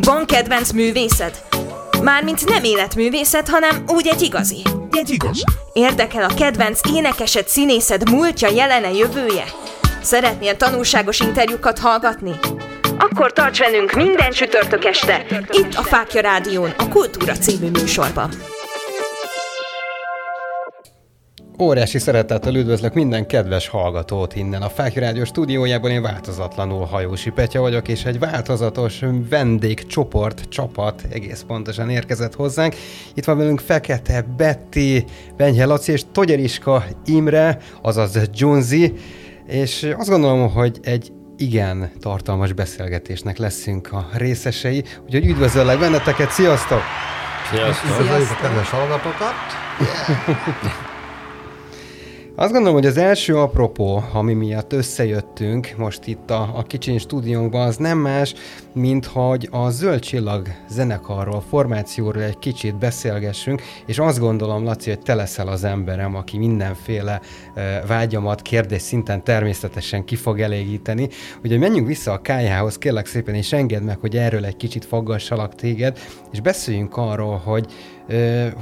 Van kedvenc művészed? Mármint nem életművészet, hanem úgy egy igazi. Egy igaz. Érdekel a kedvenc énekesed, színészed múltja, jelene, jövője? Szeretnél tanulságos interjúkat hallgatni? Akkor tarts velünk minden csütörtök este, itt a Fákja Rádión, a Kultúra című műsorban. Óriási szeretettel üdvözlök minden kedves hallgatót innen. A Fákja Rádió stúdiójában én változatlanul Hajósi Petya vagyok, és egy változatos vendégcsoport, csapat egész pontosan érkezett hozzánk. Itt van velünk Fekete, Betty, Benyhe Laci és Togyeriska Imre, azaz Junzi, és azt gondolom, hogy egy igen tartalmas beszélgetésnek leszünk a részesei, úgyhogy üdvözöllek benneteket, sziasztok! Sziasztok! Sziasztok. a kedves hallgatókat! Yeah. Azt gondolom, hogy az első apropó, ami miatt összejöttünk most itt a, a kicsiny stúdiónkban, az nem más, mint hogy a Zöld Csillag zenekarról, formációról egy kicsit beszélgessünk, és azt gondolom, Laci, hogy te leszel az emberem, aki mindenféle e, vágyamat kérdés szinten természetesen ki fog elégíteni. Ugye menjünk vissza a kájához, kérlek szépen, és engedd meg, hogy erről egy kicsit faggassalak téged, és beszéljünk arról, hogy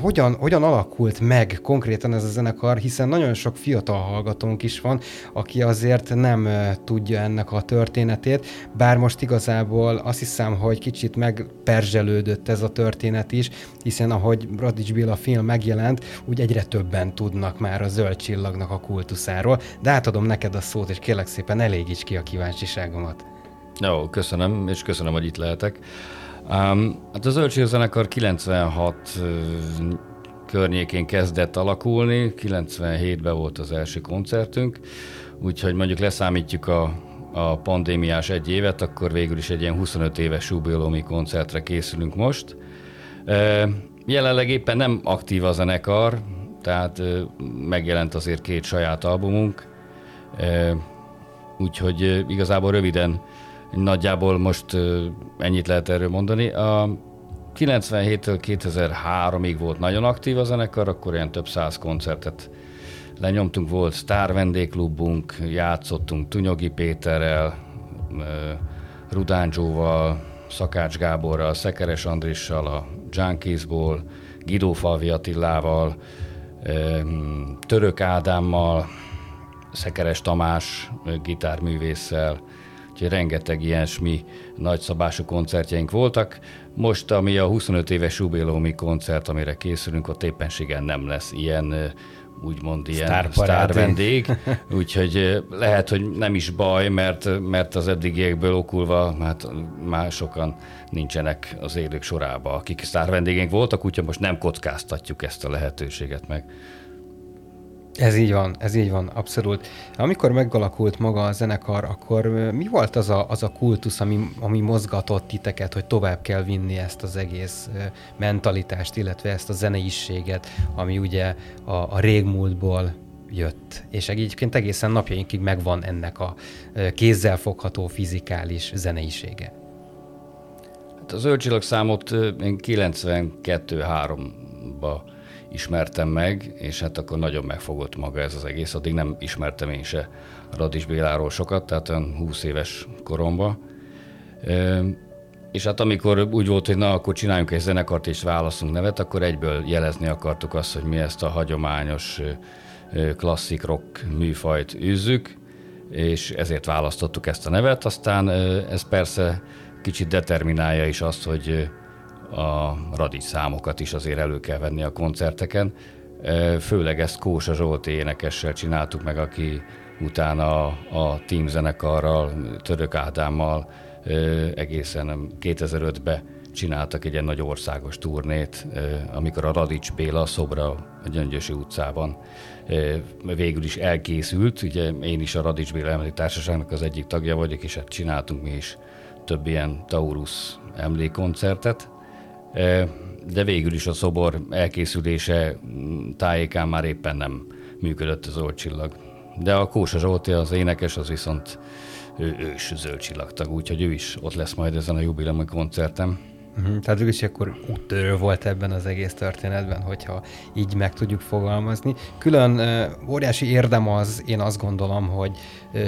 hogyan, hogyan alakult meg konkrétan ez a zenekar, hiszen nagyon sok fiatal hallgatónk is van, aki azért nem tudja ennek a történetét, bár most igazából azt hiszem, hogy kicsit megperzselődött ez a történet is, hiszen ahogy Radics Béla film megjelent, úgy egyre többen tudnak már a zöld csillagnak a kultuszáról, de átadom neked a szót, és kérlek szépen elégíts ki a kíváncsiságomat. Jó, köszönöm, és köszönöm, hogy itt lehetek. Um, hát a Zöldséges Zenekar 96 uh, környékén kezdett alakulni, 97-ben volt az első koncertünk, úgyhogy mondjuk leszámítjuk a, a pandémiás egy évet, akkor végül is egy ilyen 25 éves jubileumi koncertre készülünk most. Jelenleg éppen nem aktív a zenekar, tehát uh, megjelent azért két saját albumunk, úgyhogy igazából röviden Nagyjából most ennyit lehet erről mondani. A 97-től 2003-ig volt nagyon aktív a zenekar, akkor ilyen több száz koncertet lenyomtunk, volt sztár vendégklubunk, játszottunk Tunyogi Péterrel, Rudán Zsóval, Szakács Gáborral, Szekeres Andrissal, a Junkiesból, Guido Falvi Attilával, Török Ádámmal, Szekeres Tamás gitárművésszel, úgyhogy rengeteg ilyesmi nagyszabású koncertjeink voltak. Most, ami a 25 éves jubileumi koncert, amire készülünk, ott éppenségen nem lesz ilyen úgymond ilyen sztár vendég, úgyhogy lehet, hogy nem is baj, mert, mert az eddigiekből okulva hát már sokan nincsenek az élők sorába, akik sztár vendégeink voltak, úgyhogy most nem kockáztatjuk ezt a lehetőséget meg. Ez így van, ez így van, abszolút. Amikor megalakult maga a zenekar, akkor mi volt az a, az a kultusz, ami, ami mozgatott titeket, hogy tovább kell vinni ezt az egész mentalitást, illetve ezt a zeneiséget, ami ugye a, a régmúltból jött, és egyébként egészen napjainkig megvan ennek a kézzelfogható fizikális zeneisége. Hát az zöldcsillag számot én 92-3-ba ismertem meg, és hát akkor nagyon megfogott maga ez az egész. Addig nem ismertem én se Radis Béláról sokat, tehát olyan 20 éves koromban. És hát amikor úgy volt, hogy na, akkor csináljunk egy zenekart és válaszunk nevet, akkor egyből jelezni akartuk azt, hogy mi ezt a hagyományos klasszik rock műfajt űzzük, és ezért választottuk ezt a nevet. Aztán ez persze kicsit determinálja is azt, hogy a radics számokat is azért elő kell venni a koncerteken. Főleg ezt Kósa Zsolti énekessel csináltuk meg, aki utána a Team zenekarral, Török Ádámmal egészen 2005-ben csináltak egy ilyen nagy országos turnét, amikor a Radics Béla szobra a Gyöngyösi utcában végül is elkészült. Ugye én is a Radics Béla Emlék Társaságnak az egyik tagja vagyok, és hát csináltunk mi is több ilyen Taurus emlékkoncertet de végül is a szobor elkészülése tájékán már éppen nem működött az csillag. De a Kósa Zsolti, az énekes, az viszont ő, ős zöld csillagtag, úgyhogy ő is ott lesz majd ezen a jubileumi koncerten. Uh-huh. Tehát is akkor úttörő volt ebben az egész történetben, hogyha így meg tudjuk fogalmazni. Külön uh, óriási érdem az, én azt gondolom, hogy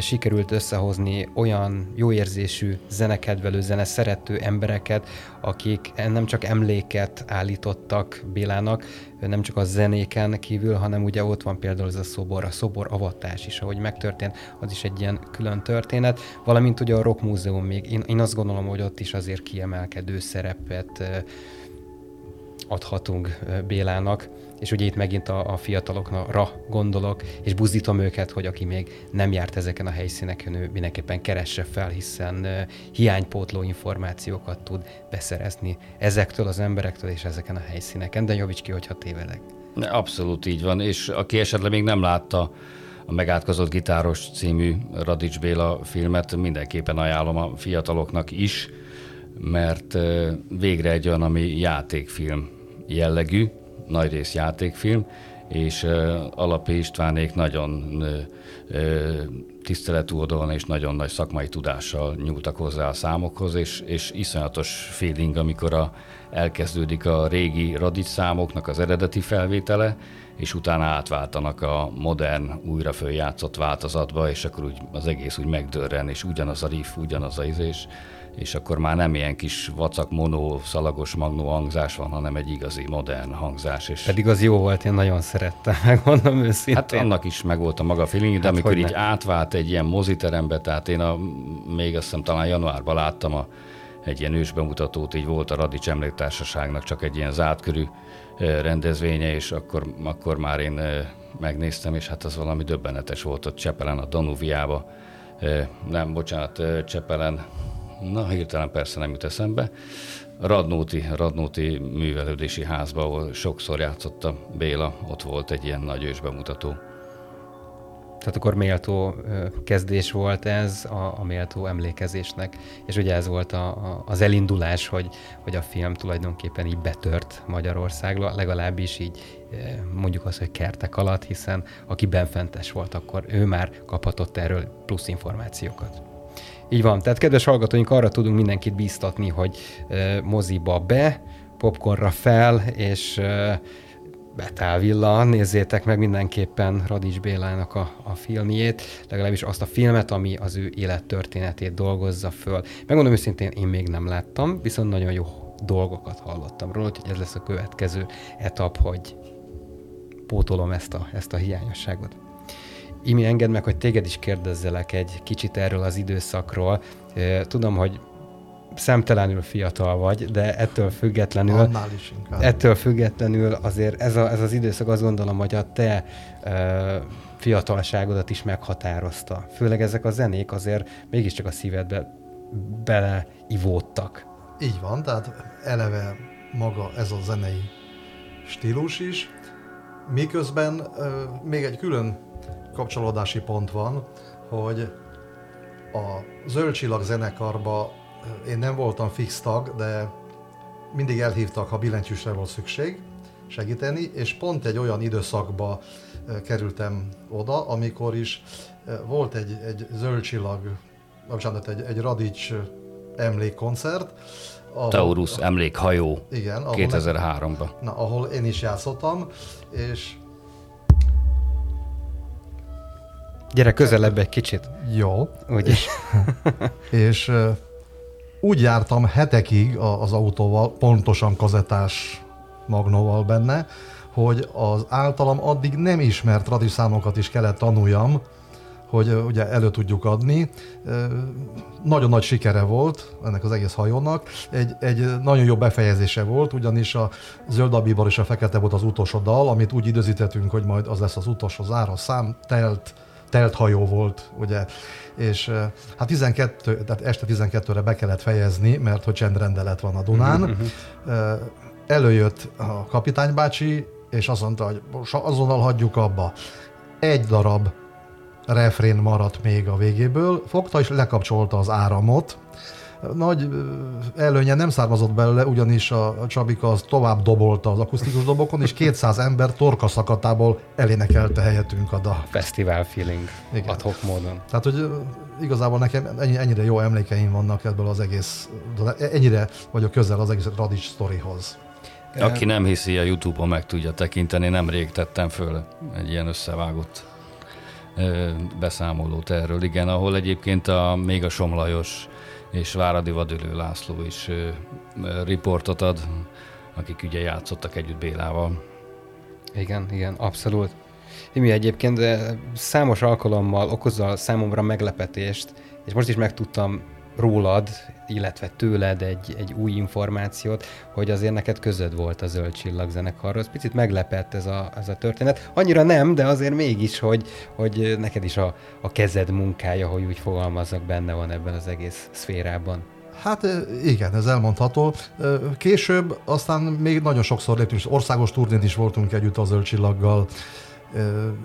sikerült összehozni olyan jó érzésű zenekedvelő, zeneszerető embereket, akik nem csak emléket állítottak Bélának, nem csak a zenéken kívül, hanem ugye ott van például ez a szobor, a szobor avatás is, ahogy megtörtént, az is egy ilyen külön történet, valamint ugye a Rock Múzeum még, én, én azt gondolom, hogy ott is azért kiemelkedő szerepet adhatunk Bélának, és ugye itt megint a, a fiatalokra gondolok, és buzdítom őket, hogy aki még nem járt ezeken a helyszíneken, ő mindenképpen keresse fel, hiszen hiánypótló információkat tud beszerezni ezektől az emberektől és ezeken a helyszíneken. De javíts ki, hogyha tévedek. Abszolút így van, és aki esetleg még nem látta a Megátkozott Gitáros című Radics Béla filmet, mindenképpen ajánlom a fiataloknak is, mert végre egy olyan, ami játékfilm jellegű, nagyrészt játékfilm, és Alapé Istvánék nagyon tiszteletű oldalon és nagyon nagy szakmai tudással nyúltak hozzá a számokhoz, és, és iszonyatos feeling, amikor a, elkezdődik a régi radics számoknak az eredeti felvétele, és utána átváltanak a modern, újra följátszott változatba, és akkor úgy az egész úgy megdörren, és ugyanaz a riff, ugyanaz a izés, és akkor már nem ilyen kis vacak, monó, szalagos, magnó hangzás van, hanem egy igazi, modern hangzás. És Pedig az jó volt, én nagyon szerettem, megmondom őszintén. Hát annak is megvolt a maga feeling, de hát amikor így ne? átvált egy ilyen moziterembe, tehát én a, még azt hiszem talán januárban láttam a, egy ilyen ősbemutatót, így volt a Radics Emléktársaságnak csak egy ilyen zártkörű rendezvénye, és akkor, akkor már én megnéztem, és hát az valami döbbenetes volt ott Csepelen, a Danuviába. Nem, bocsánat, Csepelen, na hirtelen persze nem jut eszembe. Radnóti, Radnóti művelődési házba, ahol sokszor játszotta Béla, ott volt egy ilyen nagy ősbemutató. Tehát akkor méltó kezdés volt ez a, a méltó emlékezésnek, és ugye ez volt a, a, az elindulás, hogy, hogy a film tulajdonképpen így betört Magyarországra, legalábbis így mondjuk azt, hogy kertek alatt, hiszen aki benfentes volt, akkor ő már kaphatott erről plusz információkat. Így van, tehát kedves hallgatóink, arra tudunk mindenkit bíztatni, hogy moziba be, popcornra fel, és Betávilla, nézzétek meg mindenképpen Radics Bélának a, a filmjét, legalábbis azt a filmet, ami az ő élettörténetét dolgozza föl. Megmondom őszintén, én még nem láttam, viszont nagyon jó dolgokat hallottam róla, hogy ez lesz a következő etap, hogy pótolom ezt a, ezt a hiányosságot. Imi, engedd meg, hogy téged is kérdezzelek egy kicsit erről az időszakról. Tudom, hogy szemtelenül fiatal vagy, de ettől függetlenül, Annál is inkább. ettől függetlenül azért ez, a, ez az időszak azt gondolom, hogy a te uh, fiatalságodat is meghatározta. Főleg ezek a zenék azért mégiscsak a szívedbe beleivódtak. Így van, tehát eleve maga ez a zenei stílus is, miközben uh, még egy külön kapcsolódási pont van, hogy a Zöld Csillag zenekarba én nem voltam fix tag, de mindig elhívtak, ha billentyűsre volt szükség segíteni, és pont egy olyan időszakba kerültem oda, amikor is volt egy, egy zöld csillag, bocsánat, egy, egy Radics emlékkoncert. Ahol, Taurus emlékhajó igen, 2003-ban. Na, ahol én is játszottam, és Gyere közelebb egy kicsit. Jó. Ugye? És, és úgy jártam hetekig az autóval, pontosan kazetás magnóval benne, hogy az általam addig nem ismert radiszámokat is kellett tanuljam, hogy ugye elő tudjuk adni. Nagyon nagy sikere volt ennek az egész hajónak. Egy, egy nagyon jó befejezése volt, ugyanis a Zöld Abibar és a Fekete volt az utolsó dal, amit úgy időzítettünk, hogy majd az lesz az utolsó zára szám, telt, telt hajó volt, ugye, és hát 12, tehát este 12-re be kellett fejezni, mert hogy csendrendelet van a Dunán. Uh-huh. Előjött a kapitány bácsi, és azt mondta, hogy azonnal hagyjuk abba. Egy darab refrén maradt még a végéből, fogta és lekapcsolta az áramot, Nagy előnye nem származott belőle, ugyanis a Csabika az tovább dobolta az akusztikus dobokon, és 200 ember torka szakatából elénekelte helyetünk a dal. Fesztivál feeling, Igen. adhok módon. Tehát, hogy igazából nekem ennyi, ennyire jó emlékeim vannak ebből az egész, ennyire vagyok közel az egész Radics sztorihoz. Aki nem hiszi, a Youtube-on meg tudja tekinteni, nemrég tettem föl egy ilyen összevágott beszámolót erről, igen, ahol egyébként a, még a Somlajos és Váradi Vadülő László is riportot ad, akik ugye játszottak együtt Bélával. Igen, igen, abszolút. Mi egyébként számos alkalommal okozza számomra meglepetést, és most is megtudtam rólad, illetve tőled egy, egy új információt, hogy azért neked közöd volt a Zöld Csillag zenekarhoz. Picit meglepett ez a, ez a történet. Annyira nem, de azért mégis, hogy, hogy neked is a, a kezed munkája, hogy úgy fogalmazzak, benne van ebben az egész szférában. Hát igen, ez elmondható. Később aztán még nagyon sokszor léptünk, országos turnén is voltunk együtt a Zöld Csillaggal,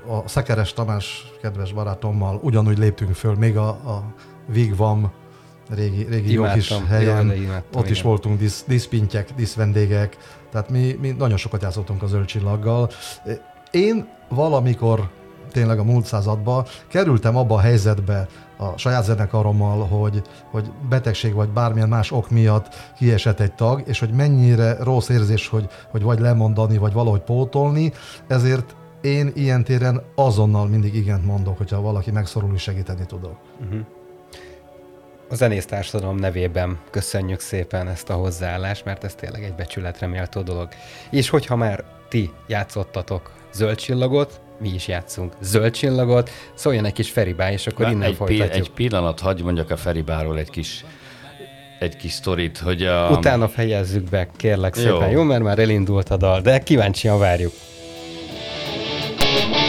a Szekeres Tamás kedves barátommal ugyanúgy léptünk föl, még a, a Vigvam régi, régi jó kis helyen, Jaj, imádtam, ott igen. is voltunk disz, diszpintyek, diszvendégek, tehát mi, mi nagyon sokat játszottunk a zöld csillaggal. Én valamikor tényleg a múlt században kerültem abba a helyzetbe a saját zenekarommal, hogy, hogy betegség vagy bármilyen más ok miatt kiesett egy tag, és hogy mennyire rossz érzés, hogy, hogy vagy lemondani, vagy valahogy pótolni, ezért én ilyen téren azonnal mindig igent mondok, hogyha valaki megszorul, és segíteni tudok. Uh-huh a zenész társadalom nevében köszönjük szépen ezt a hozzáállást, mert ez tényleg egy becsületre méltó dolog. És hogyha már ti játszottatok zöld csillagot, mi is játszunk zöld csillagot, szóljon egy kis Feribá, és akkor innen egy folytatjuk. Pi- egy pillanat, hagyj mondjak a Feribáról egy kis egy kis sztorit, hogy a... Utána fejezzük be, kérlek szépen, jó, jó mert már elindult a dal, de kíváncsian várjuk. Megírta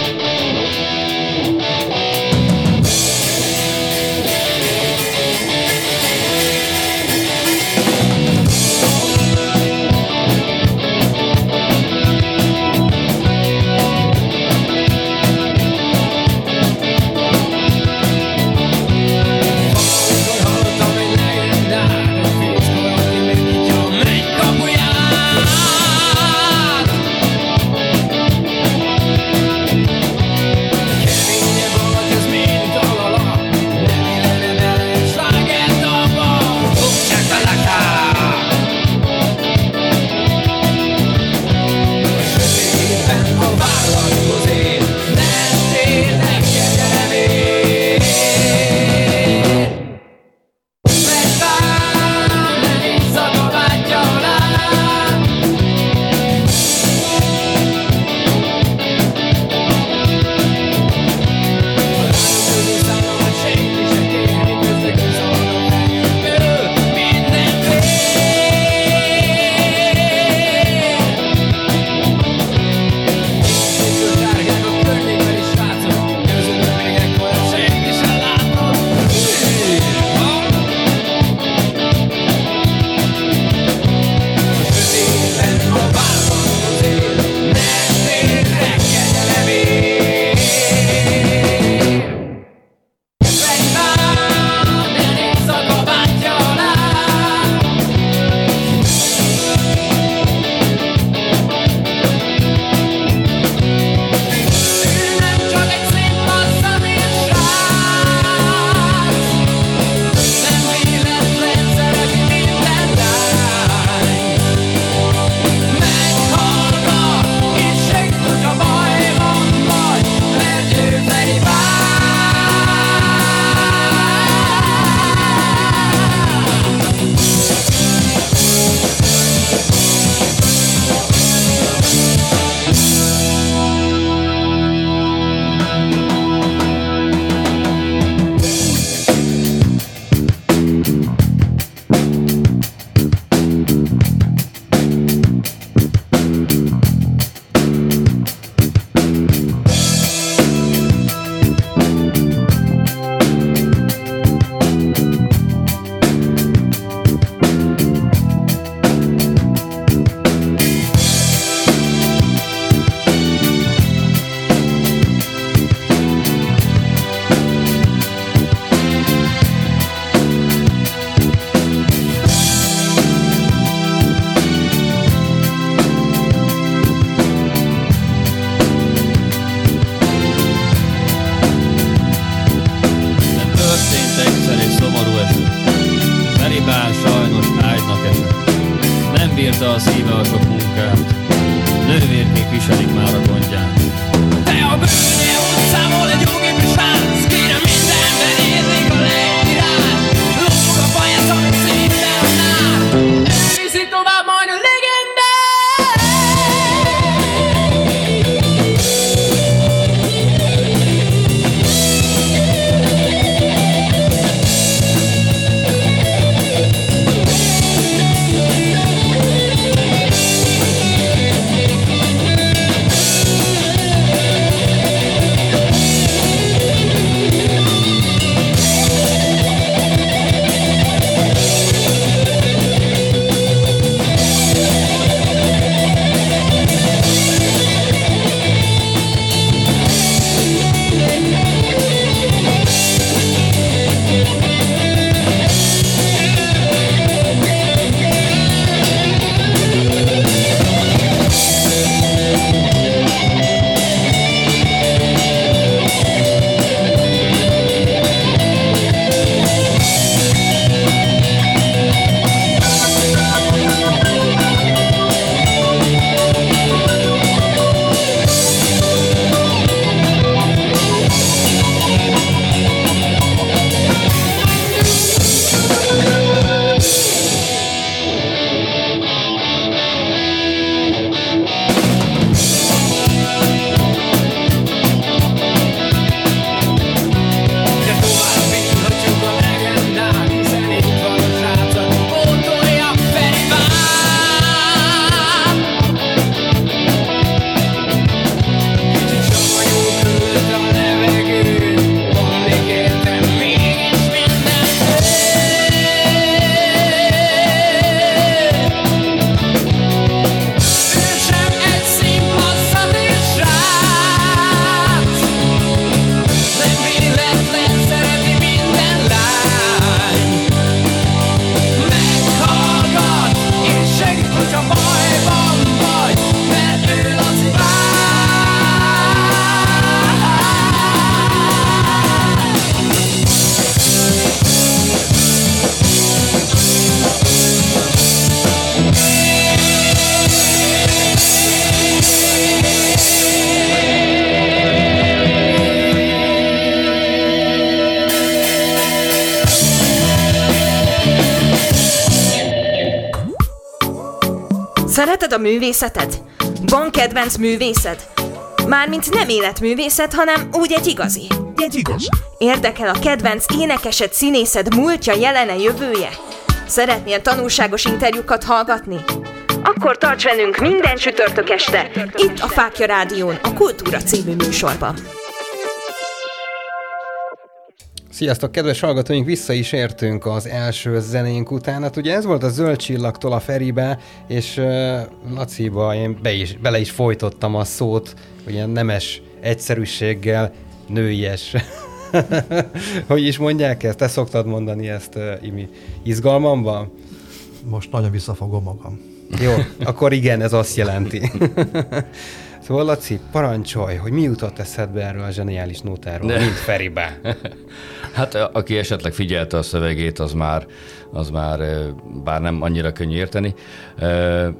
Művészetet? Van kedvenc művészed? Mármint nem életművészet, hanem úgy egy igazi. Egy igaz. Érdekel a kedvenc énekesed, színészed múltja, jelene, jövője? Szeretnél tanulságos interjúkat hallgatni? Akkor tarts velünk minden csütörtök este, itt a Fákja Rádión, a Kultúra című műsorban. Sziasztok, kedves hallgatóink, vissza is értünk az első zenénk után. Hát ugye ez volt a Zöld Csillagtól a Feribe, és uh, Laciba én be is, bele is folytottam a szót, ilyen nemes egyszerűséggel, nőies. hogy is mondják ezt? Te szoktad mondani ezt, uh, Imi? Izgalmamban? Most nagyon visszafogom magam. Jó, akkor igen, ez azt jelenti. szóval Laci, parancsolj, hogy mi jutott eszedbe erről a zseniális nótáról, De- mint Feribe. Hát aki esetleg figyelte a szövegét, az már, az már bár nem annyira könnyű érteni.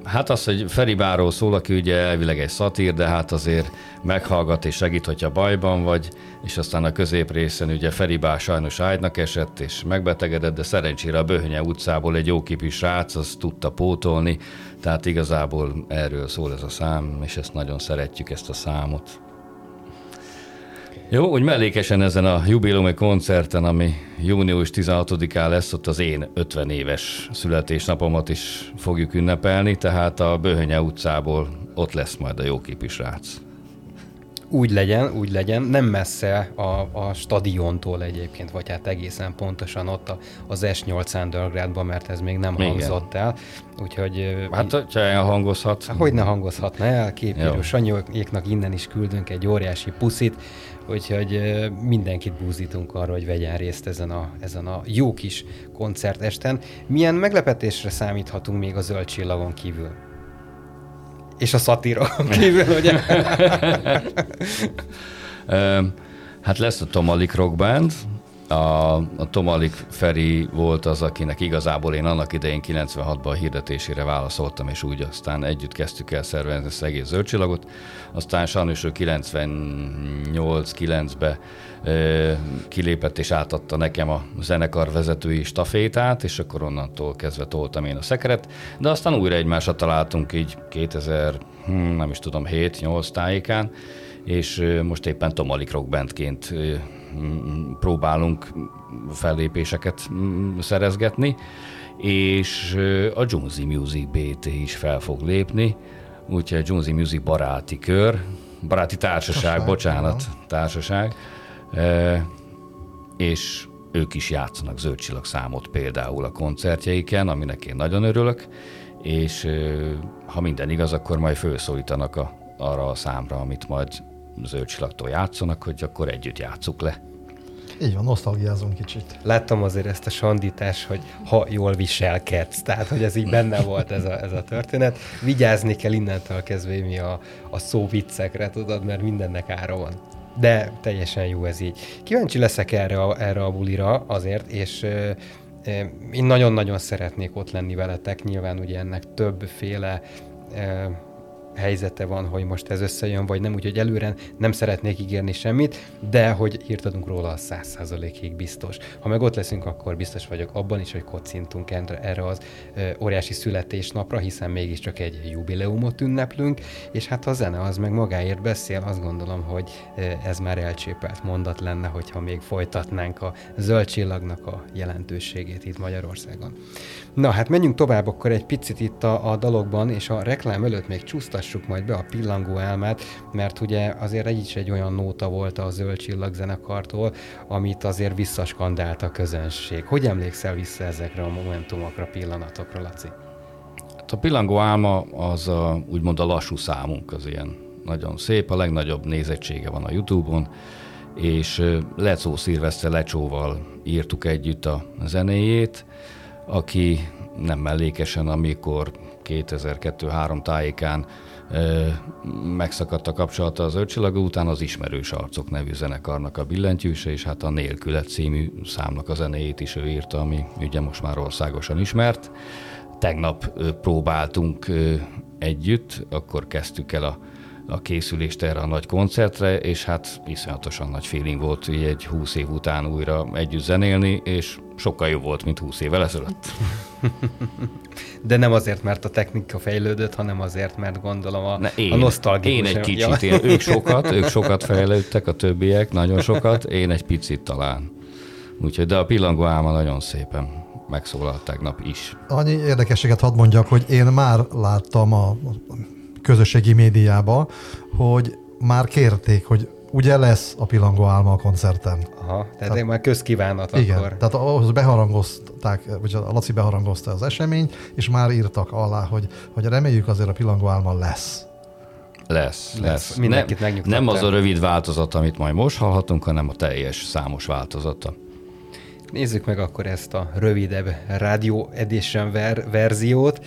Hát az, hogy Feri Báról szól, aki ugye elvileg egy szatír, de hát azért meghallgat és segít, hogyha bajban vagy, és aztán a középrészen ugye Feri Bár sajnos ágynak esett és megbetegedett, de szerencsére a Böhönye utcából egy jóképű srác, az tudta pótolni, tehát igazából erről szól ez a szám, és ezt nagyon szeretjük, ezt a számot. Jó, úgy mellékesen ezen a jubileumi koncerten, ami június 16-án lesz, ott az én 50 éves születésnapomat is fogjuk ünnepelni, tehát a Böhönye utcából ott lesz majd a jóképű srác. Úgy legyen, úgy legyen, nem messze a, a stadiontól egyébként, vagy hát egészen pontosan ott a, az S8 Undergroundban, mert ez még nem Igen. hangzott el. Úgyhogy Hát, hogyha elhangozhat. Hogy ne hangozhatna el, képírő Jó. Sanyóéknak innen is küldünk egy óriási puszit, úgyhogy mindenkit búzítunk arra, hogy vegyen részt ezen a, ezen a jó kis koncertesten. Milyen meglepetésre számíthatunk még a zöld csillagon kívül? És a szatíron kívül, ugye? Hát lesz a Tomalik Rock Band, a, a Tomalik Feri volt az, akinek igazából én annak idején 96-ban a hirdetésére válaszoltam, és úgy aztán együtt kezdtük el szervezni ezt az egész zöldcsillagot. Aztán sajnos ő 98-9-be kilépett és átadta nekem a zenekar vezetői stafétát, és akkor onnantól kezdve toltam én a szekeret, de aztán újra egymásra találtunk így 2000, hm, nem is tudom, 7-8 tájékán, és most éppen Tomalik Rock Bandként próbálunk fellépéseket szerezgetni, és a Jonesy Music BT is fel fog lépni, úgyhogy a Jonesy Music baráti kör, baráti társaság, Társaság, bocsánat, igen. társaság, és ők is játszanak zöldcsillag számot például a koncertjeiken, aminek én nagyon örülök, és ha minden igaz, akkor majd felszólítanak a, arra a számra, amit majd zöldcsillagtól játszanak, hogy akkor együtt játsszuk le. Így van, nosztalgiázunk kicsit. Láttam azért ezt a sandítás, hogy ha jól viselkedsz, tehát hogy ez így benne volt ez a, ez a történet. Vigyázni kell innentől kezdve mi a, a szó viccekre, tudod, mert mindennek ára van. De teljesen jó ez így. Kíváncsi leszek erre a, erre a bulira azért, és ö, ö, én nagyon-nagyon szeretnék ott lenni veletek. Nyilván ugye ennek többféle ö, helyzete van, hogy most ez összejön, vagy nem, úgyhogy előre nem szeretnék ígérni semmit, de hogy írtadunk róla a száz százalékig biztos. Ha meg ott leszünk, akkor biztos vagyok abban is, hogy kocintunk erre, az óriási születésnapra, hiszen mégiscsak egy jubileumot ünneplünk, és hát a zene az meg magáért beszél, azt gondolom, hogy ez már elcsépelt mondat lenne, hogyha még folytatnánk a zöld csillagnak a jelentőségét itt Magyarországon. Na hát menjünk tovább akkor egy picit itt a, a dalokban, és a reklám előtt még csúsztassuk majd be a pillangó elmát, mert ugye azért egy is egy olyan nóta volt a Zöld Csillag zenekartól, amit azért visszaskandált a közönség. Hogy emlékszel vissza ezekre a momentumokra, pillanatokra, Laci? Hát a pillangó álma az a, úgymond a lassú számunk, az ilyen nagyon szép, a legnagyobb nézettsége van a Youtube-on, és Lecó Szilveszter Lecsóval írtuk együtt a zenéjét, aki nem mellékesen, amikor 2002-3 tájékán megszakadt a kapcsolata az Öcsillaga után az Ismerős Arcok nevű zenekarnak a billentyűse, és hát a Nélkület című számnak a zenéjét is ő írta, ami ugye most már országosan ismert. Tegnap próbáltunk együtt, akkor kezdtük el a, a készülést erre a nagy koncertre, és hát iszonyatosan nagy feeling volt így egy 20 év után újra együtt zenélni, és sokkal jobb volt, mint 20 évvel ezelőtt. De nem azért, mert a technika fejlődött, hanem azért, mert gondolom a, Ne, én, a nosztalgikus... Én egy kicsit, én, ők sokat, ők sokat fejlődtek, a többiek nagyon sokat, én egy picit talán. Úgyhogy, de a pillangó álma nagyon szépen megszólalt tegnap is. Annyi érdekességet hadd mondjak, hogy én már láttam a közösségi médiába, hogy már kérték, hogy ugye lesz a Pillangó Álma a koncerten. Aha, tehát én már közkívánat Igen, akkor. tehát ahhoz beharangozták, vagy a Laci beharangozta az eseményt, és már írtak alá, hogy, hogy reméljük azért a Pillangó Álma lesz. Lesz, Lesz. Mindenkit nem, nem az a rövid változat, amit majd most hallhatunk, hanem a teljes számos változata. Nézzük meg akkor ezt a rövidebb Radio Edition ver- verziót.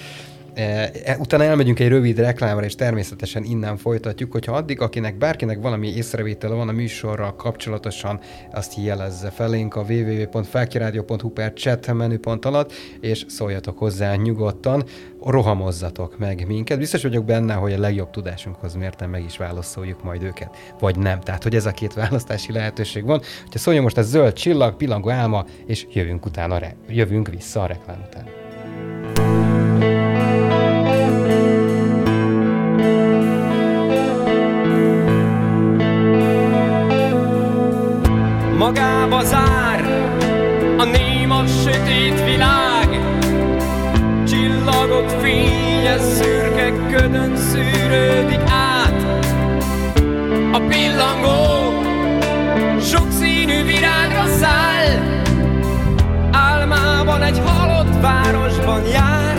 E, utána elmegyünk egy rövid reklámra, és természetesen innen folytatjuk, hogyha addig, akinek bárkinek valami észrevétele van a műsorral kapcsolatosan, azt jelezze felénk a www.fákiradio.hu per chat menüpont alatt, és szóljatok hozzá nyugodtan, rohamozzatok meg minket. Biztos vagyok benne, hogy a legjobb tudásunkhoz mérten meg is válaszoljuk majd őket, vagy nem. Tehát, hogy ez a két választási lehetőség van. Hogyha szóljon most a zöld csillag, pillangó álma, és jövünk utána, jövünk vissza a reklám után. Sötét világ. Csillagok fénye szürke ködön szűrődik át. A pillangó sokszínű virágra száll, álmában egy halott városban jár.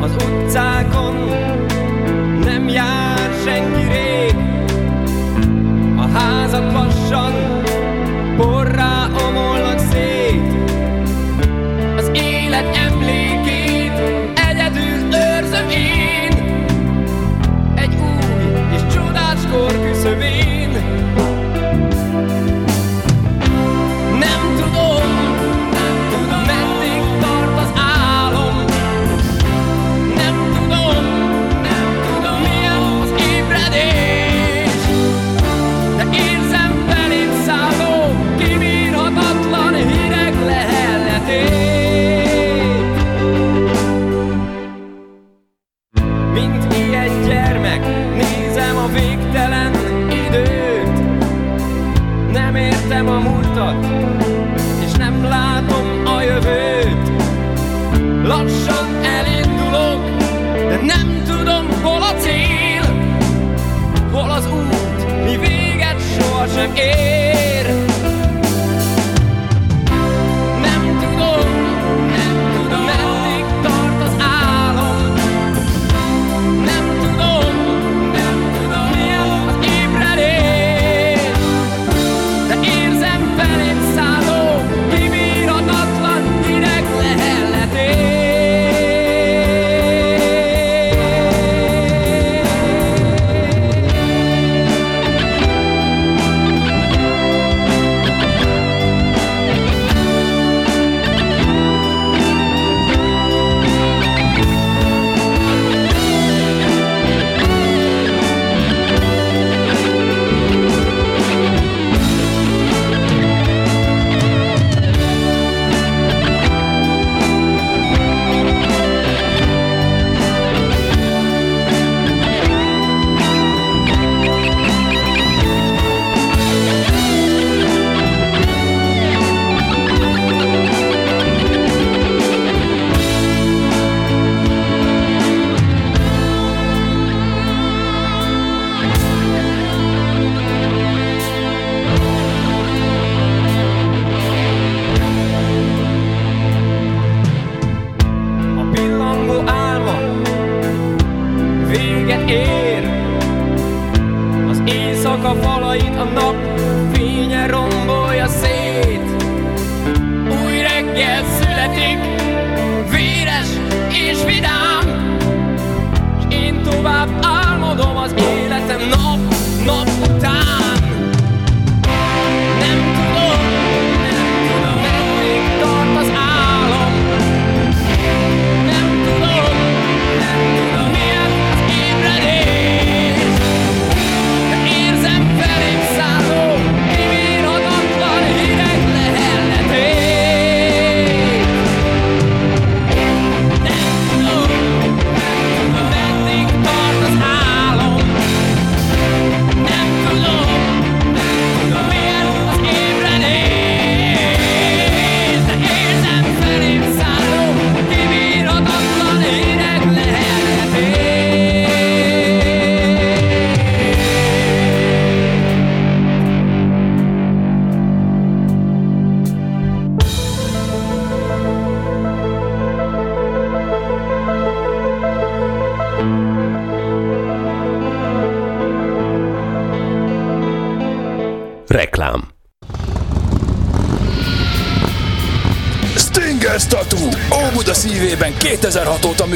Az utcákon nem jár senki rég, a házak lassan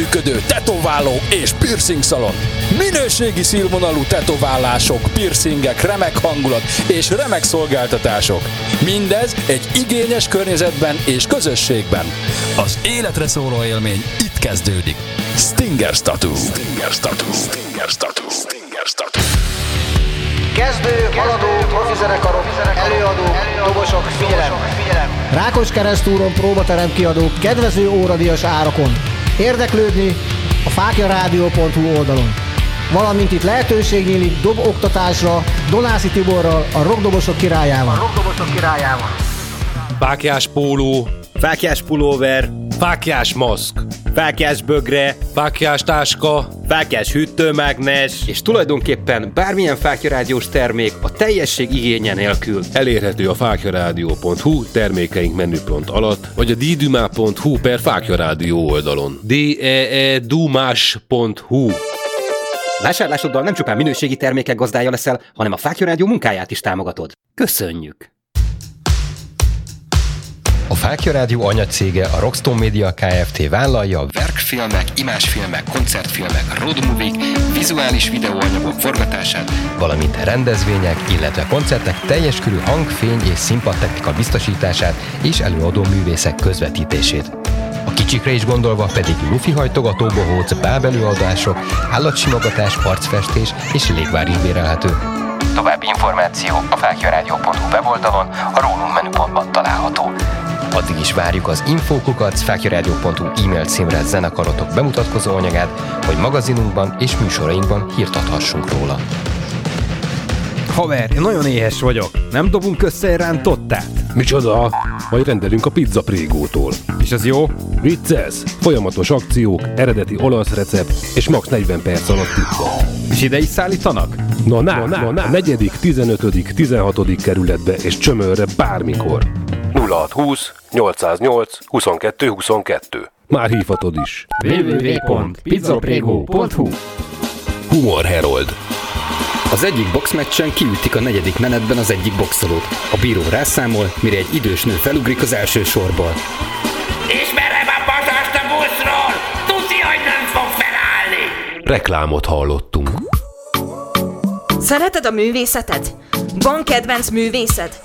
működő tetováló és piercing szalon. Minőségi színvonalú tetoválások, piercingek, remek hangulat és remek szolgáltatások. Mindez egy igényes környezetben és közösségben. Az életre szóló élmény itt kezdődik. Stinger Tattoo. Stinger Tattoo. Stinger Tattoo. Stinger Tattoo. Kezdő, haladó, profi zenekarok, előadók, dobosok, figyelem! Rákos keresztúron próbaterem kiadók kedvező óradíjas árakon. Érdeklődni a fákjarádió.hu oldalon. Valamint itt lehetőség nyílik dob oktatásra Donászi Tiborral, a rockdobosok királyával. A rockdobosok királyával. Fákjás póló, Fákjás pulóver, fákjás maszk, fákjás bögre, fákjás táska, fákjás hűtőmágnes, és tulajdonképpen bármilyen fákjarádiós termék a teljesség igénye nélkül. elérhető a fákjarádió.hu termékeink menüpont alatt, vagy a ddumá.hu per fákjarádió oldalon. d e e dumás.hu Vásárlásoddal nem csupán minőségi termékek gazdája leszel, hanem a Fákja Rádió munkáját is támogatod. Köszönjük! A Fákja Rádió anyacége a Rockstone Media Kft. vállalja verkfilmek, imásfilmek, koncertfilmek, roadmovik, vizuális videóanyagok forgatását, valamint rendezvények, illetve koncertek teljes körű hang, fény és színpadtechnika biztosítását és előadó művészek közvetítését. A kicsikre is gondolva pedig lufi hajtogató bohóc, bábelőadások, állatsimogatás, arcfestés és légvár is bérelhető. További információ a fákjarádió.hu weboldalon, a rólunk menüpontban található. Addig is várjuk az infókukat fákjarádió.hu e-mail címre zenekarotok bemutatkozó anyagát, hogy magazinunkban és műsorainkban hírt adhassunk róla. Haver, én nagyon éhes vagyok. Nem dobunk össze egy rántottát? Micsoda? Majd rendelünk a pizza prégótól. És az jó? Vicces! Folyamatos akciók, eredeti olasz recept és max 40 perc alatt pizza. És ide is szállítanak? Na, na, na, na, na. A negyedik, 15., 16. kerületbe és csömörre bármikor. 0620 808 22 22. Már hívhatod is. www.pizzaprego.hu Humor Herold. Az egyik boxmeccsen kiütik a negyedik menetben az egyik boxolót. A bíró rászámol, mire egy idős nő felugrik az első sorból. Ismerem a pasast a buszról! Tudja, hogy nem fog felállni! Reklámot hallottunk. Szereted a művészetet? Van kedvenc művészed?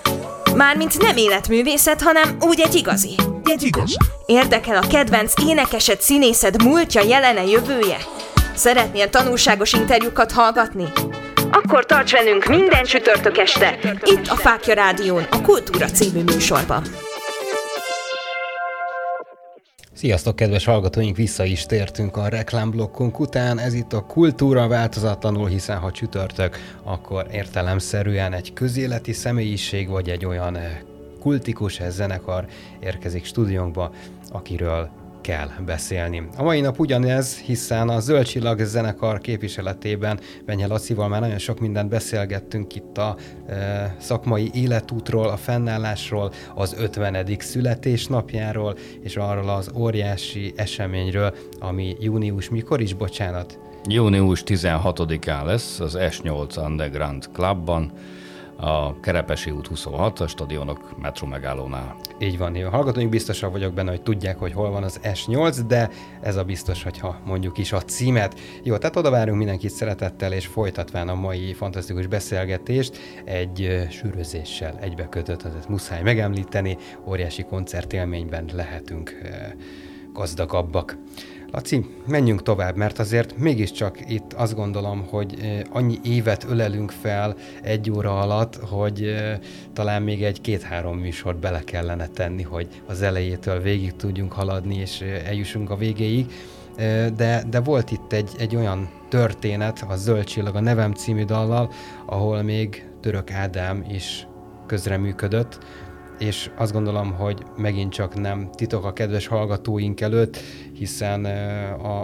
Mármint nem életművészet, hanem úgy egy igazi. Egy igaz. Érdekel a kedvenc énekesed, színészed múltja, jelene, jövője? Szeretnél tanulságos interjúkat hallgatni? Akkor tarts velünk minden csütörtök este, itt a Fákja Rádión, a Kultúra című műsorban. Sziasztok, kedves hallgatóink! Vissza is tértünk a reklámblokkunk után. Ez itt a kultúra változatlanul, hiszen ha csütörtök, akkor értelemszerűen egy közéleti személyiség vagy egy olyan eh, kultikus zenekar érkezik stúdiónkba, akiről kell beszélni. A mai nap ugyanez, hiszen a Zöld Csillag zenekar képviseletében Benye Lacival már nagyon sok mindent beszélgettünk itt a e, szakmai életútról, a fennállásról, az 50. születésnapjáról, és arról az óriási eseményről, ami június mikor is, bocsánat? Június 16-án lesz az S8 Underground Clubban, a Kerepesi út 26, a stadionok metro megállónál. Így van, én hallgatóink biztosak vagyok benne, hogy tudják, hogy hol van az S8, de ez a biztos, hogyha mondjuk is a címet. Jó, tehát oda várunk mindenkit szeretettel, és folytatván a mai fantasztikus beszélgetést egy ö, sűrűzéssel egybekötött, tehát muszáj megemlíteni, óriási koncertélményben lehetünk gazdagabbak. Laci, menjünk tovább, mert azért mégiscsak itt azt gondolom, hogy eh, annyi évet ölelünk fel egy óra alatt, hogy eh, talán még egy két-három műsort bele kellene tenni, hogy az elejétől végig tudjunk haladni, és eh, eljussunk a végéig. De, de volt itt egy, egy olyan történet, a Zöld Csillag, a Nevem című dallal, ahol még Török Ádám is közreműködött, és azt gondolom, hogy megint csak nem titok a kedves hallgatóink előtt, hiszen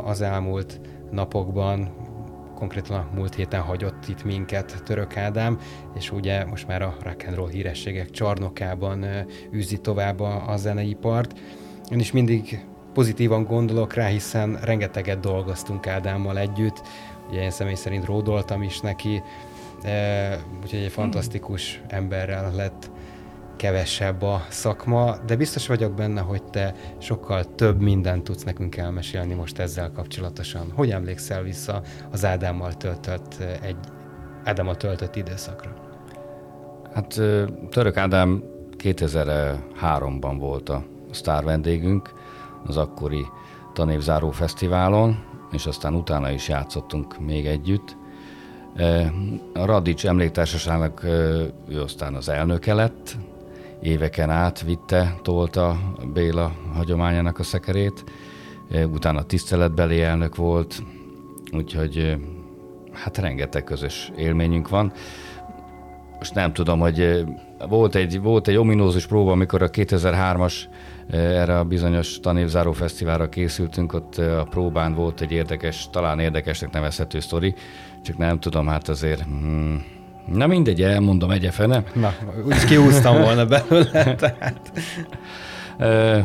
az elmúlt napokban, konkrétan a múlt héten hagyott itt minket Török Ádám, és ugye most már a rock and roll hírességek csarnokában űzi tovább a, a zeneipart. Én is mindig pozitívan gondolok rá, hiszen rengeteget dolgoztunk Ádámmal együtt, ugye én személy szerint ródoltam is neki, úgyhogy egy fantasztikus emberrel lett kevesebb a szakma, de biztos vagyok benne, hogy te sokkal több mindent tudsz nekünk elmesélni most ezzel kapcsolatosan. Hogy emlékszel vissza az Ádámmal töltött egy Ádámmal töltött időszakra? Hát Török Ádám 2003-ban volt a sztár vendégünk az akkori tanévzáró fesztiválon, és aztán utána is játszottunk még együtt. A Radics emléktársaságnak ő aztán az elnöke lett, éveken át vitte, tolta Béla hagyományának a szekerét, utána tiszteletbeli elnök volt, úgyhogy hát rengeteg közös élményünk van. Most nem tudom, hogy volt egy, volt egy ominózus próba, amikor a 2003-as eh, erre a bizonyos tanévzáró fesztiválra készültünk, ott a próbán volt egy érdekes, talán érdekesnek nevezhető sztori, csak nem tudom, hát azért... Hmm, na mindegy, elmondom egyefene. Na, úgyis kihúztam volna belőle, tehát. Ö,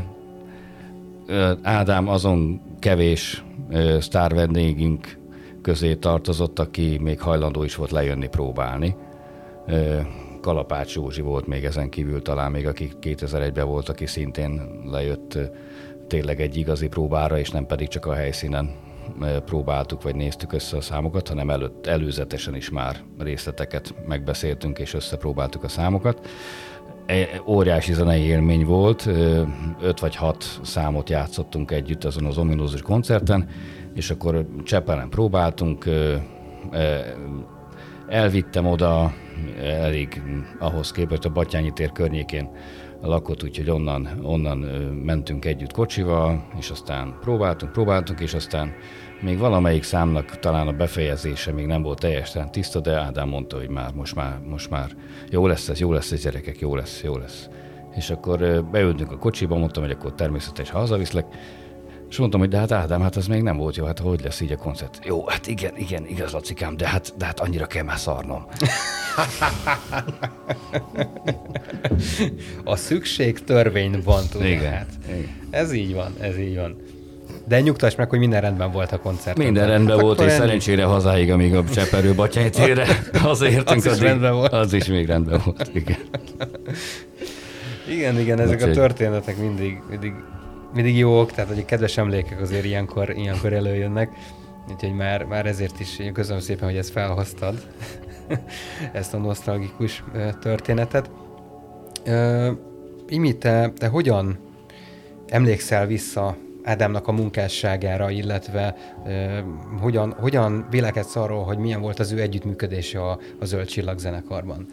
ö, Ádám azon kevés ö, sztár vendégünk közé tartozott, aki még hajlandó is volt lejönni próbálni. Ö, Kalapács Józsi volt még ezen kívül, talán még aki 2001-ben volt, aki szintén lejött tényleg egy igazi próbára, és nem pedig csak a helyszínen próbáltuk, vagy néztük össze a számokat, hanem előtt, előzetesen is már részleteket megbeszéltünk, és összepróbáltuk a számokat. E- Óriási zenei élmény volt, öt vagy hat számot játszottunk együtt azon az ominózus koncerten, és akkor Csepelen próbáltunk, elvittem oda, elég ahhoz képest a Batyányi tér környékén lakott, úgyhogy onnan, onnan mentünk együtt kocsival, és aztán próbáltunk, próbáltunk, és aztán még valamelyik számnak talán a befejezése még nem volt teljesen tiszta, de Ádám mondta, hogy már most már, most már jó lesz ez, jó lesz ez gyerekek, jó lesz, jó lesz. És akkor beültünk a kocsiba, mondtam, hogy akkor természetesen hazaviszlek, és mondtam, hogy de hát Ádám, hát az még nem volt jó, hát hogy lesz így a koncert? Jó, hát igen, igen, igaz, Lacikám, de hát, de hát annyira kell már szarnom. A szükség törvényben, tudod. Igen. Hát. Igen. Ez így van, ez így van. De nyugtass meg, hogy minden rendben volt a koncert. Minden rendben volt, és ennyi. szerencsére hazáig, amíg a Cseperő batyájtére hazértünk. Az is addig- rendben volt. Az is még rendben volt, igen. Igen, igen, ezek a Úgyhogy- történetek mindig, mindig, mindig jók, tehát hogy a kedves emlékek azért ilyenkor, ilyenkor előjönnek. Úgyhogy már, már ezért is köszönöm szépen, hogy ezt felhoztad, ezt a nosztalgikus történetet. Imi, te, te hogyan emlékszel vissza Ádámnak a munkásságára, illetve ö, hogyan, hogyan vélekedsz arról, hogy milyen volt az ő együttműködése a, a Zöld Csillag zenekarban?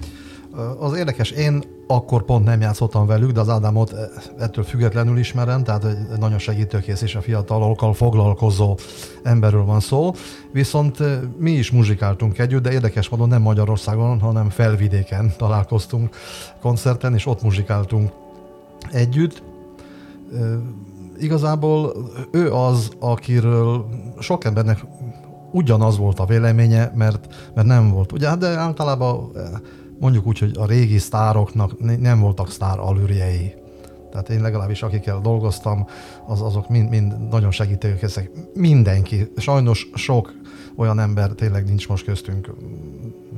Az érdekes, én akkor pont nem játszottam velük, de az Ádámot ettől függetlenül ismerem, tehát egy nagyon segítőkész és a fiatalokkal foglalkozó emberről van szó. Viszont mi is muzsikáltunk együtt, de érdekes módon nem Magyarországon, hanem felvidéken találkoztunk koncerten, és ott muzsikáltunk együtt. Igazából ő az, akiről sok embernek ugyanaz volt a véleménye, mert, mert nem volt. Ugye, de általában eh, mondjuk úgy, hogy a régi sztároknak ne- nem voltak sztár alürjei. Tehát én legalábbis akikkel dolgoztam, az, azok mind, mind nagyon segítőkészek. Mindenki. Sajnos sok olyan ember tényleg nincs most köztünk.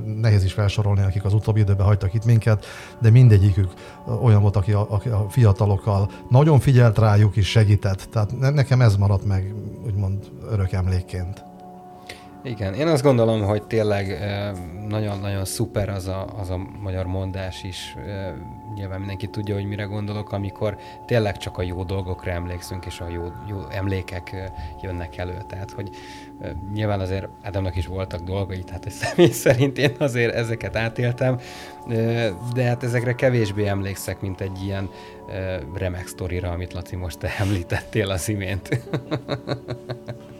Nehéz is felsorolni, akik az utóbbi időben hagytak itt minket, de mindegyikük olyan volt, aki a, aki a fiatalokkal nagyon figyelt rájuk és segített. Tehát ne- nekem ez maradt meg, úgymond örök emlékként. Igen, én azt gondolom, hogy tényleg nagyon-nagyon szuper az a, az a magyar mondás is. Nyilván mindenki tudja, hogy mire gondolok, amikor tényleg csak a jó dolgokra emlékszünk, és a jó, jó emlékek jönnek elő. Tehát, hogy nyilván azért Ádámnak is voltak dolgai, tehát hogy személy szerint én azért ezeket átéltem, de hát ezekre kevésbé emlékszek, mint egy ilyen remek sztorira, amit Laci most te említettél az imént.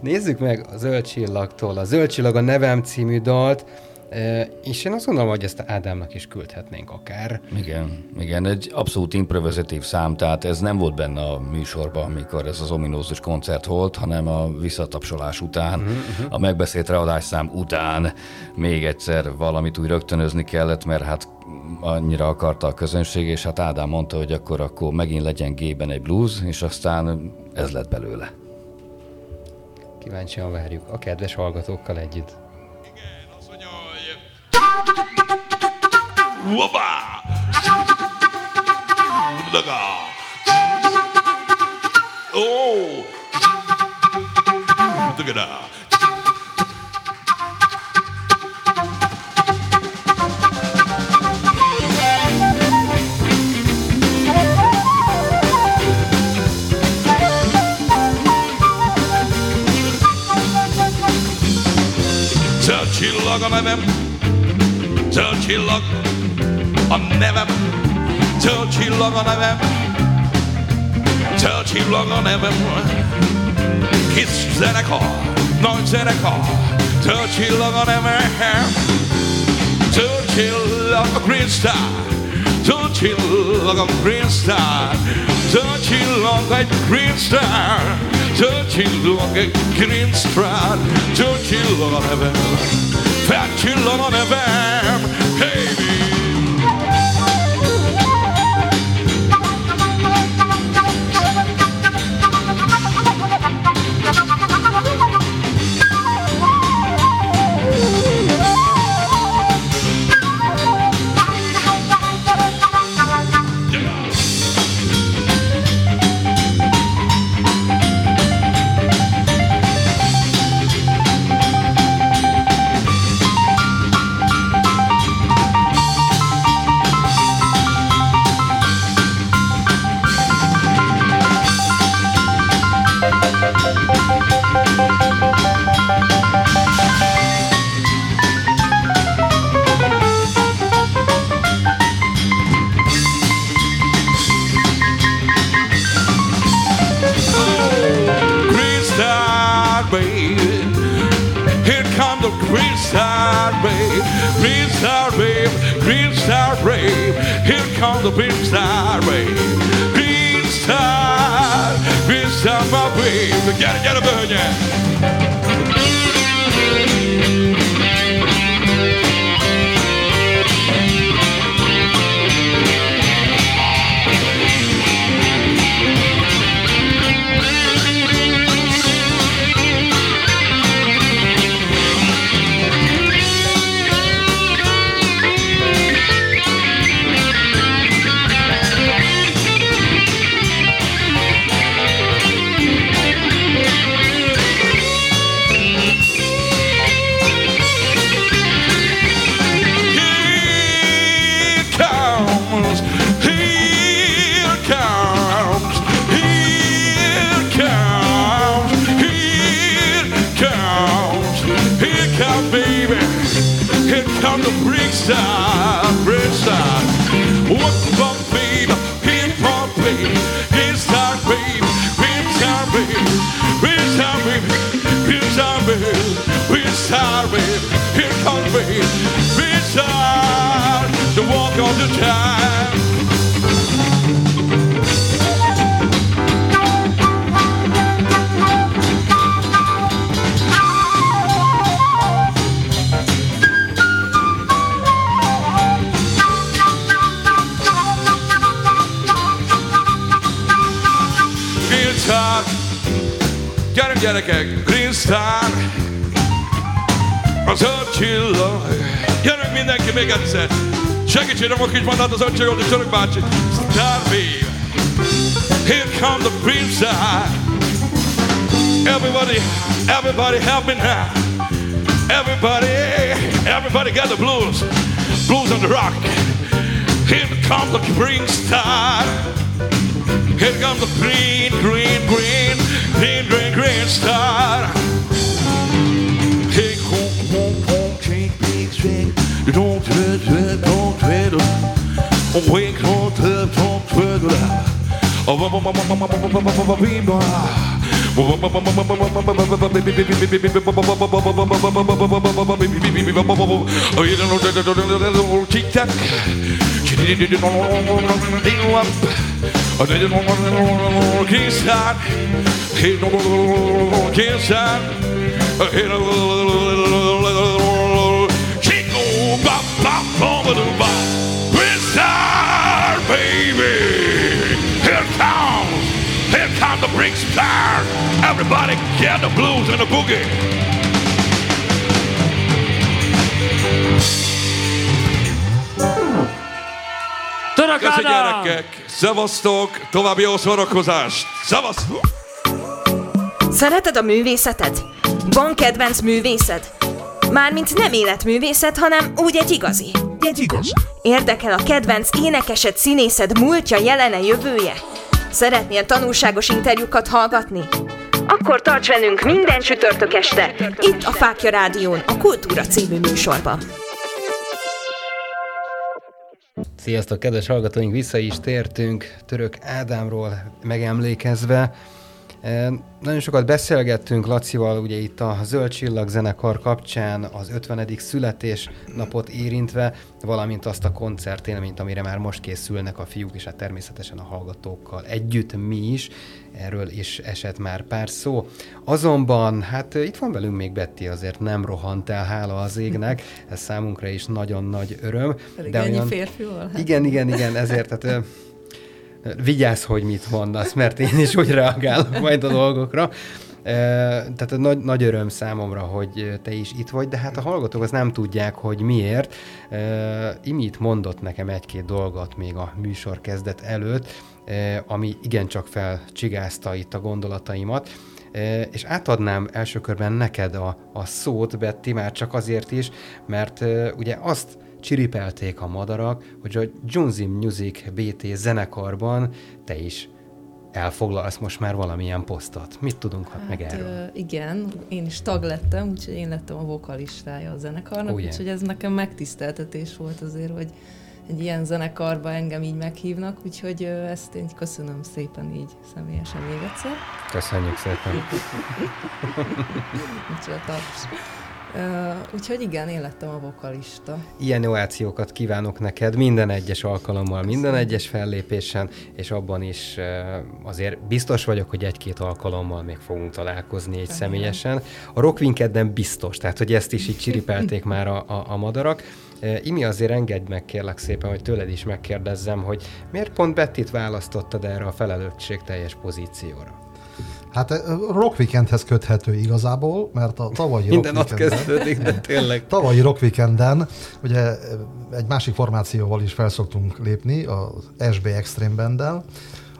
Nézzük meg a Zöld Csillagtól. A Zöld Csillag a Nevem című dalt, eh, és én azt gondolom, hogy ezt Ádámnak is küldhetnénk akár. Igen, igen, egy abszolút improvizatív szám, tehát ez nem volt benne a műsorban, amikor ez az ominózus koncert volt, hanem a visszatapsolás után, uh-huh. a megbeszélt readásszám után még egyszer valamit úgy rögtönözni kellett, mert hát annyira akarta a közönség, és hát Ádám mondta, hogy akkor, akkor megint legyen G-ben egy blues, és aztán ez lett belőle. Kíváncsian várjuk a kedves hallgatókkal együtt. Whoopah! Daga! Oh! Daga! Zöld csillag a nevem, zöld csillag a nevem, zöld csillag a nevem, zöld csillag a nevem. Kis zenekar, nagy zenekar, zöld csillag a nevem, zöld csillag a Green Star, zöld csillag a Green Star, zöld csillag egy Green Star, zöld csillag egy Green Star, zöld csillag a nevem, felcsillag a nevem, the Christ our babe, Christ our babe, babe. Here comes the Christ our babe, Christ my babe. Get it, get it, burn yeah. time, praise time. What the pain, pain from pain, praise time, pain, praise time, pain, praise time, pain, praise time, here comes pain, praise time, the walk of the time. Green Star, gyerek gyerekek, Green Star, az ötcsillag. Gyerek mindenki még egyszer. Segítségem a kis mandát az ötcsillag, és Török bácsi. Star babe. Here comes the Green Star. Everybody, everybody help me now. Everybody, everybody got the blues. Blues on the rock. Here comes the Green Star. Here comes the green, green, green, green, green, green star. Take home, home, home, take big swing. You don't tread, don't tread. Wake, don't tread, don't tread. Tic-tac. Tic tac. Kiss that. Kiss that. Comes the brick star. Everybody get the blues and the boogie. Ádám! gyerekek! Szevasztok! További jó szórakozást! Szevasztok! Szereted a művészetet? Van kedvenc művészed? Mármint nem életművészet, hanem úgy egy igazi. Egy igaz. Érdekel a kedvenc énekesed, színészed múltja, jelene, jövője? Szeretnél tanulságos interjúkat hallgatni? Akkor tarts velünk minden csütörtök este, itt a Fákja Rádión, a Kultúra című műsorban. Sziasztok, kedves hallgatóink, vissza is tértünk Török Ádámról megemlékezve. Nagyon sokat beszélgettünk Lacival, ugye itt a Zöld Csillag zenekar kapcsán az 50. születésnapot érintve, valamint azt a koncertélményt, amire már most készülnek a fiúk, és hát természetesen a hallgatókkal együtt mi is. Erről is esett már pár szó. Azonban, hát itt van velünk még Betty, azért nem rohant el, hála az égnek, ez számunkra is nagyon nagy öröm. Pedig ennyi férfival? Hát. Igen, igen, igen, ezért, tehát vigyázz, hogy mit mondasz, mert én is úgy reagálok majd a dolgokra. Tehát nagy, nagy öröm számomra, hogy te is itt vagy, de hát a hallgatók azt nem tudják, hogy miért. Imit mondott nekem egy-két dolgot még a műsor kezdet előtt, ami igencsak felcsigázta itt a gondolataimat. És átadnám első körben neked a, a szót, Betty, már csak azért is, mert ugye azt csiripelték a madarak, hogy a Junzi Music BT zenekarban te is elfoglalsz most már valamilyen posztot. Mit tudunk hát meg erről? Ö, igen, én is tag lettem, úgyhogy én lettem a vokalistája a zenekarnak, Ugye? úgyhogy ez nekem megtiszteltetés volt azért, hogy egy ilyen zenekarba engem így meghívnak, úgyhogy ezt én köszönöm szépen így személyesen még egyszer. Köszönjük szépen. Micsoda taps. Úgyhogy igen, én lettem a vokalista. Ilyen innovációkat kívánok neked minden egyes alkalommal, minden egyes fellépésen, és abban is azért biztos vagyok, hogy egy-két alkalommal még fogunk találkozni egy személyesen. A Rockwinkeden biztos, tehát hogy ezt is így csiripelték már a, a, a madarak. Imi, azért engedj meg kérlek szépen, hogy tőled is megkérdezzem, hogy miért pont Bettit választottad erre a felelősségteljes pozícióra? Hát Rock Weekendhez köthető igazából, mert a tavalyi Minden Rock ott kezdődik, de tényleg. Tavalyi Rock Weekenden ugye egy másik formációval is felszoktunk lépni, az SB Extreme Banddel,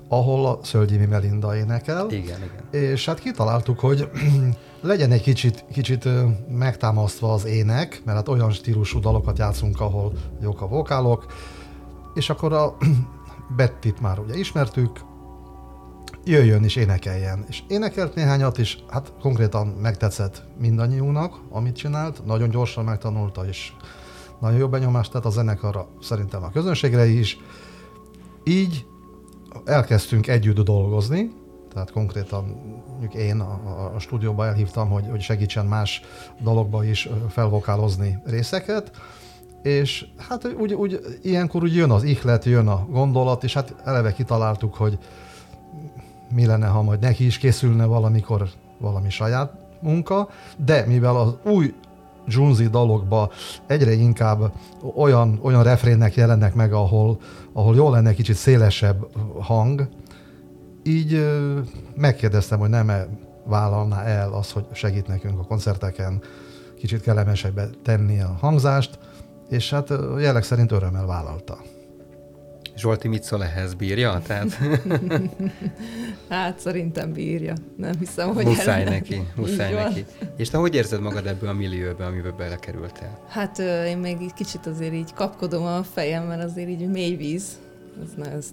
ahol a Szölgyimi Melinda énekel. Igen, igen. És hát kitaláltuk, hogy legyen egy kicsit, kicsit megtámasztva az ének, mert hát olyan stílusú dalokat játszunk, ahol jók a vokálok, és akkor a Bettit már ugye ismertük, jöjjön és énekeljen. És énekelt néhányat, és hát konkrétan megtetszett mindannyiunknak, amit csinált, nagyon gyorsan megtanulta, és nagyon jó benyomást tett a zenekarra, szerintem a közönségre is. Így elkezdtünk együtt dolgozni, tehát konkrétan mondjuk én a, a, stúdióba elhívtam, hogy, hogy segítsen más dologba is felvokálozni részeket, és hát úgy, úgy ilyenkor úgy jön az ihlet, jön a gondolat, és hát eleve kitaláltuk, hogy mi lenne, ha majd neki is készülne valamikor valami saját munka, de mivel az új Junzi dalokba egyre inkább olyan, olyan refrénnek jelennek meg, ahol, ahol jó lenne kicsit szélesebb hang, így megkérdeztem, hogy nem -e vállalná el az, hogy segít nekünk a koncerteken kicsit kellemesebbe tenni a hangzást, és hát jelleg szerint örömmel vállalta. Zsolti szól ehhez? Bírja? Tehát... hát szerintem bírja. Nem hiszem, hogy Muszáj ellen... neki, muszáj neki. És te hogy érzed magad ebből a millióbe, amiben belekerültél? Hát én még egy kicsit azért így kapkodom a fejem, mert azért így mély víz. Ez, na, ez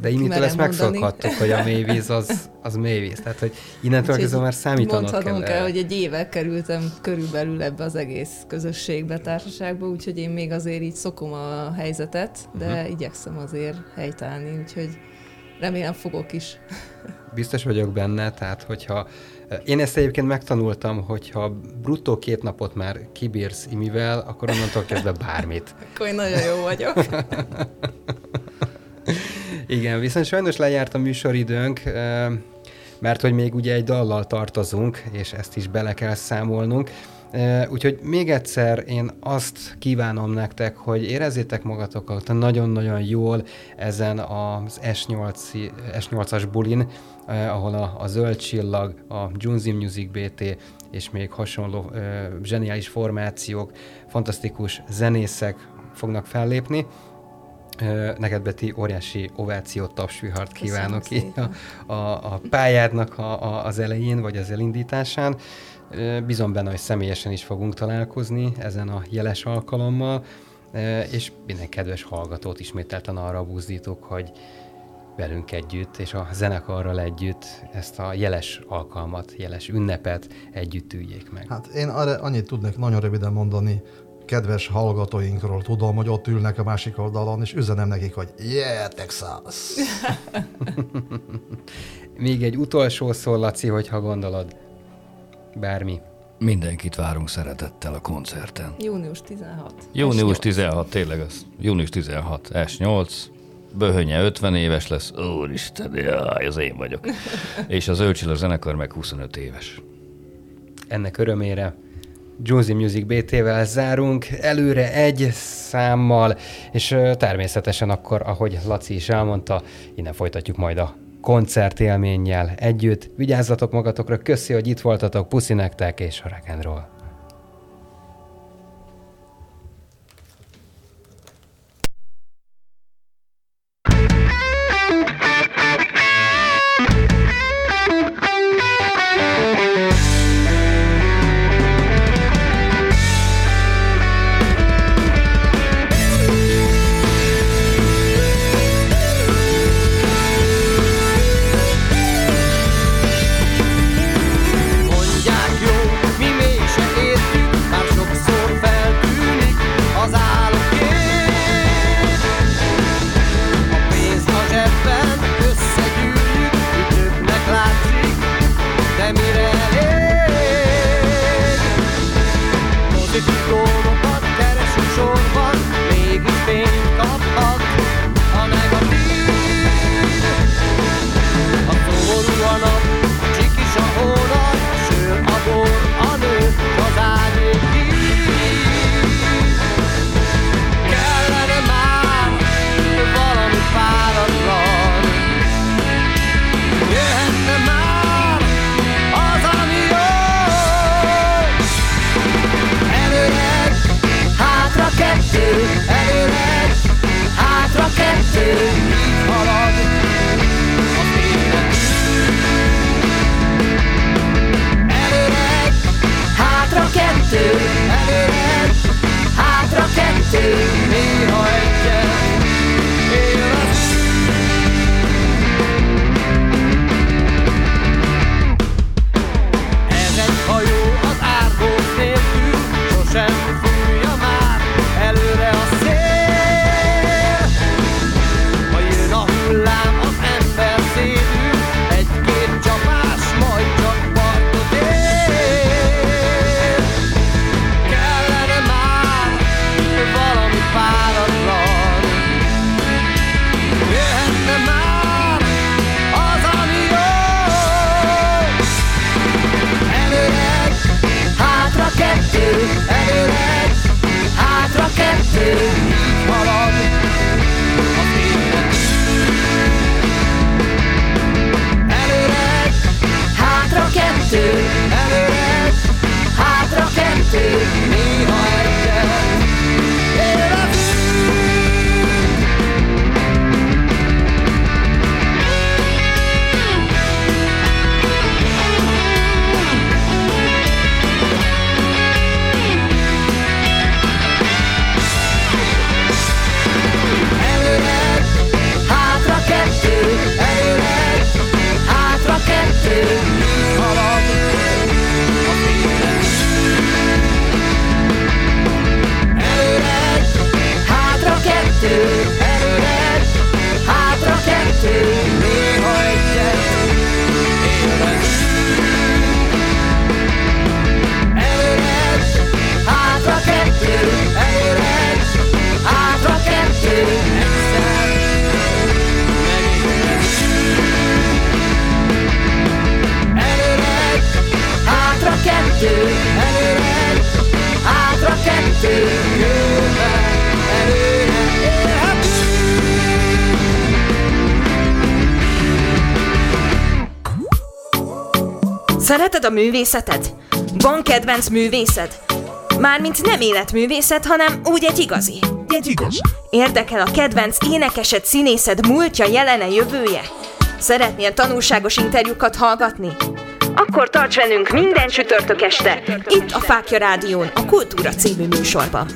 de innentől ezt megszokhattuk, hogy a mélyvíz az, az mélyvíz. Tehát, hogy innentől kezdve már számítanod kell. Mondhatom kell, hogy egy éve kerültem körülbelül ebbe az egész közösségbe, társaságba, úgyhogy én még azért így szokom a helyzetet, de uh-huh. igyekszem azért helytállni, úgyhogy remélem fogok is. Biztos vagyok benne, tehát hogyha én ezt egyébként megtanultam, hogyha bruttó két napot már kibírsz imivel, akkor onnantól kezdve bármit. akkor én nagyon jó vagyok. Igen, viszont sajnos lejárt a műsoridőnk, mert hogy még ugye egy dallal tartozunk, és ezt is bele kell számolnunk. Úgyhogy még egyszer én azt kívánom nektek, hogy érezzétek magatokat nagyon-nagyon jól ezen az S8, S8-as bulin, ahol a, a Zöld Csillag, a Junzi Music BT és még hasonló zseniális formációk, fantasztikus zenészek fognak fellépni. Neked, Beti, óriási ovációt, tapsvihart kívánok ki a, a, a pályádnak a, a, az elején, vagy az elindításán. Bizon benne, hogy személyesen is fogunk találkozni ezen a jeles alkalommal, és minden kedves hallgatót ismételten arra buzdítok, hogy velünk együtt, és a zenekarral együtt ezt a jeles alkalmat, jeles ünnepet együtt üljék meg. Hát én arra annyit tudnék nagyon röviden mondani, kedves hallgatóinkról tudom, hogy ott ülnek a másik oldalon, és üzenem nekik, hogy yeah, Texas! Még egy utolsó szó, Laci, hogyha gondolod. Bármi. Mindenkit várunk szeretettel a koncerten. Június 16. Június 16, tényleg az. Június 16, S8. Böhönye 50 éves lesz. Úristen, jaj, az én vagyok. És az Ölcsillag zenekar meg 25 éves. Ennek örömére Jonesy Music BT-vel zárunk, előre egy számmal, és természetesen akkor, ahogy Laci is elmondta, innen folytatjuk majd a koncertélménnyel együtt. Vigyázzatok magatokra, köszi, hogy itt voltatok, puszi nektek, és rock and roll. Mexico. kettur, en við er aðra kettur művészeted? Van kedvenc művészed? Mármint nem életművészet, hanem úgy egy igazi. Egy igaz. Érdekel a kedvenc énekesed, színészed múltja, jelene, jövője? Szeretnél tanulságos interjúkat hallgatni? Akkor tarts velünk minden csütörtök este, itt a Fákja Rádión, a Kultúra című műsorban.